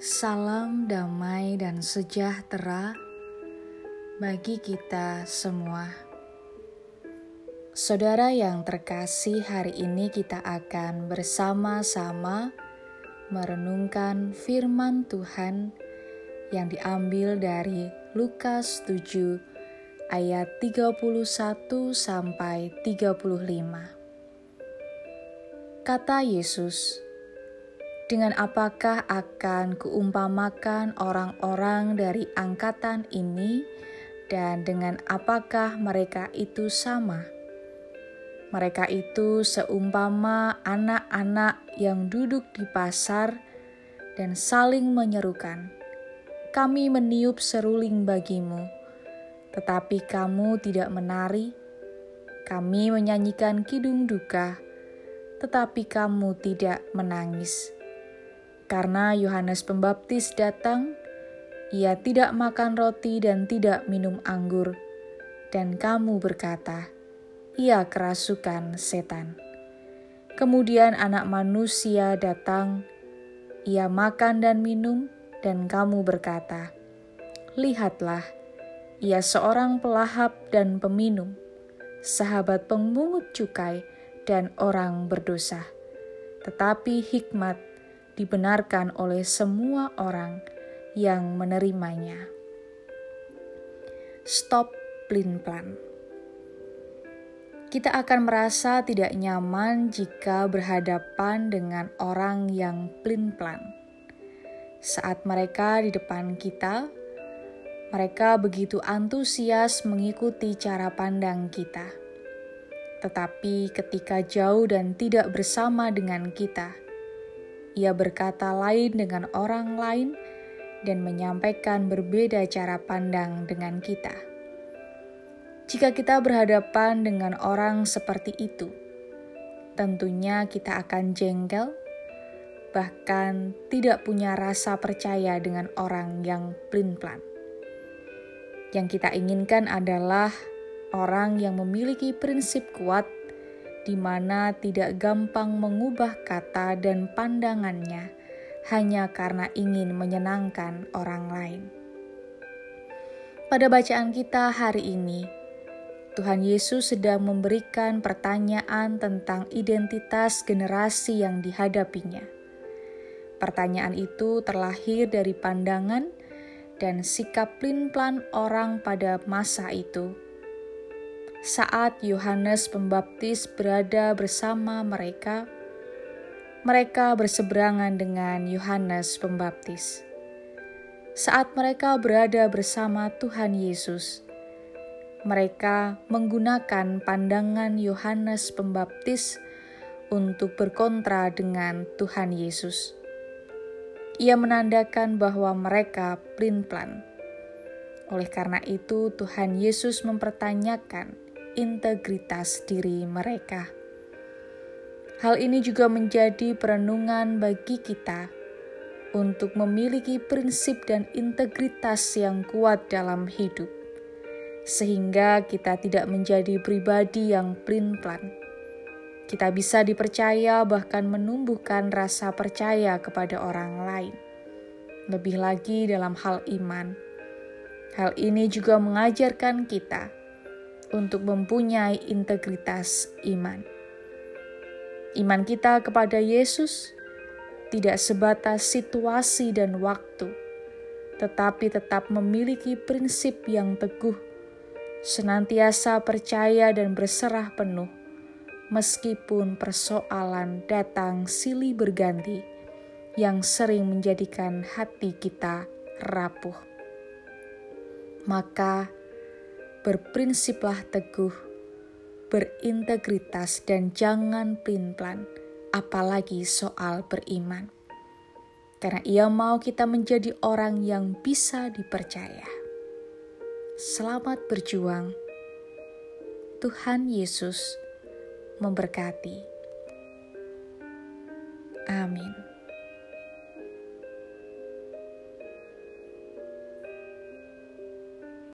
Salam damai dan sejahtera bagi kita semua. Saudara yang terkasih, hari ini kita akan bersama-sama merenungkan firman Tuhan yang diambil dari Lukas 7 ayat 31 sampai 35. Kata Yesus, "Dengan apakah akan keumpamakan orang-orang dari angkatan ini, dan dengan apakah mereka itu sama?" Mereka itu seumpama anak-anak yang duduk di pasar dan saling menyerukan, "Kami meniup seruling bagimu, tetapi kamu tidak menari. Kami menyanyikan kidung duka." tetapi kamu tidak menangis. Karena Yohanes Pembaptis datang, ia tidak makan roti dan tidak minum anggur, dan kamu berkata, "Ia kerasukan setan." Kemudian Anak Manusia datang, ia makan dan minum, dan kamu berkata, "Lihatlah, ia seorang pelahap dan peminum, sahabat pemungut cukai." dan orang berdosa, tetapi hikmat dibenarkan oleh semua orang yang menerimanya. Stop plin-plan. Kita akan merasa tidak nyaman jika berhadapan dengan orang yang plin-plan. Saat mereka di depan kita, mereka begitu antusias mengikuti cara pandang kita tetapi ketika jauh dan tidak bersama dengan kita, ia berkata lain dengan orang lain dan menyampaikan berbeda cara pandang dengan kita. Jika kita berhadapan dengan orang seperti itu, tentunya kita akan jengkel, bahkan tidak punya rasa percaya dengan orang yang plin-plan. Yang kita inginkan adalah orang yang memiliki prinsip kuat di mana tidak gampang mengubah kata dan pandangannya hanya karena ingin menyenangkan orang lain. Pada bacaan kita hari ini, Tuhan Yesus sedang memberikan pertanyaan tentang identitas generasi yang dihadapinya. Pertanyaan itu terlahir dari pandangan dan sikap plin-plan orang pada masa itu saat Yohanes Pembaptis berada bersama mereka, mereka berseberangan dengan Yohanes Pembaptis. Saat mereka berada bersama Tuhan Yesus, mereka menggunakan pandangan Yohanes Pembaptis untuk berkontra dengan Tuhan Yesus. Ia menandakan bahwa mereka plin-plan. Oleh karena itu, Tuhan Yesus mempertanyakan integritas diri mereka. Hal ini juga menjadi perenungan bagi kita untuk memiliki prinsip dan integritas yang kuat dalam hidup, sehingga kita tidak menjadi pribadi yang plin-plan. Kita bisa dipercaya, bahkan menumbuhkan rasa percaya kepada orang lain, lebih lagi dalam hal iman. Hal ini juga mengajarkan kita untuk mempunyai integritas iman. Iman kita kepada Yesus tidak sebatas situasi dan waktu, tetapi tetap memiliki prinsip yang teguh, senantiasa percaya dan berserah penuh, meskipun persoalan datang silih berganti yang sering menjadikan hati kita rapuh. Maka, berprinsiplah teguh, berintegritas, dan jangan pelin-pelan, apalagi soal beriman. Karena ia mau kita menjadi orang yang bisa dipercaya. Selamat berjuang. Tuhan Yesus memberkati. Amin.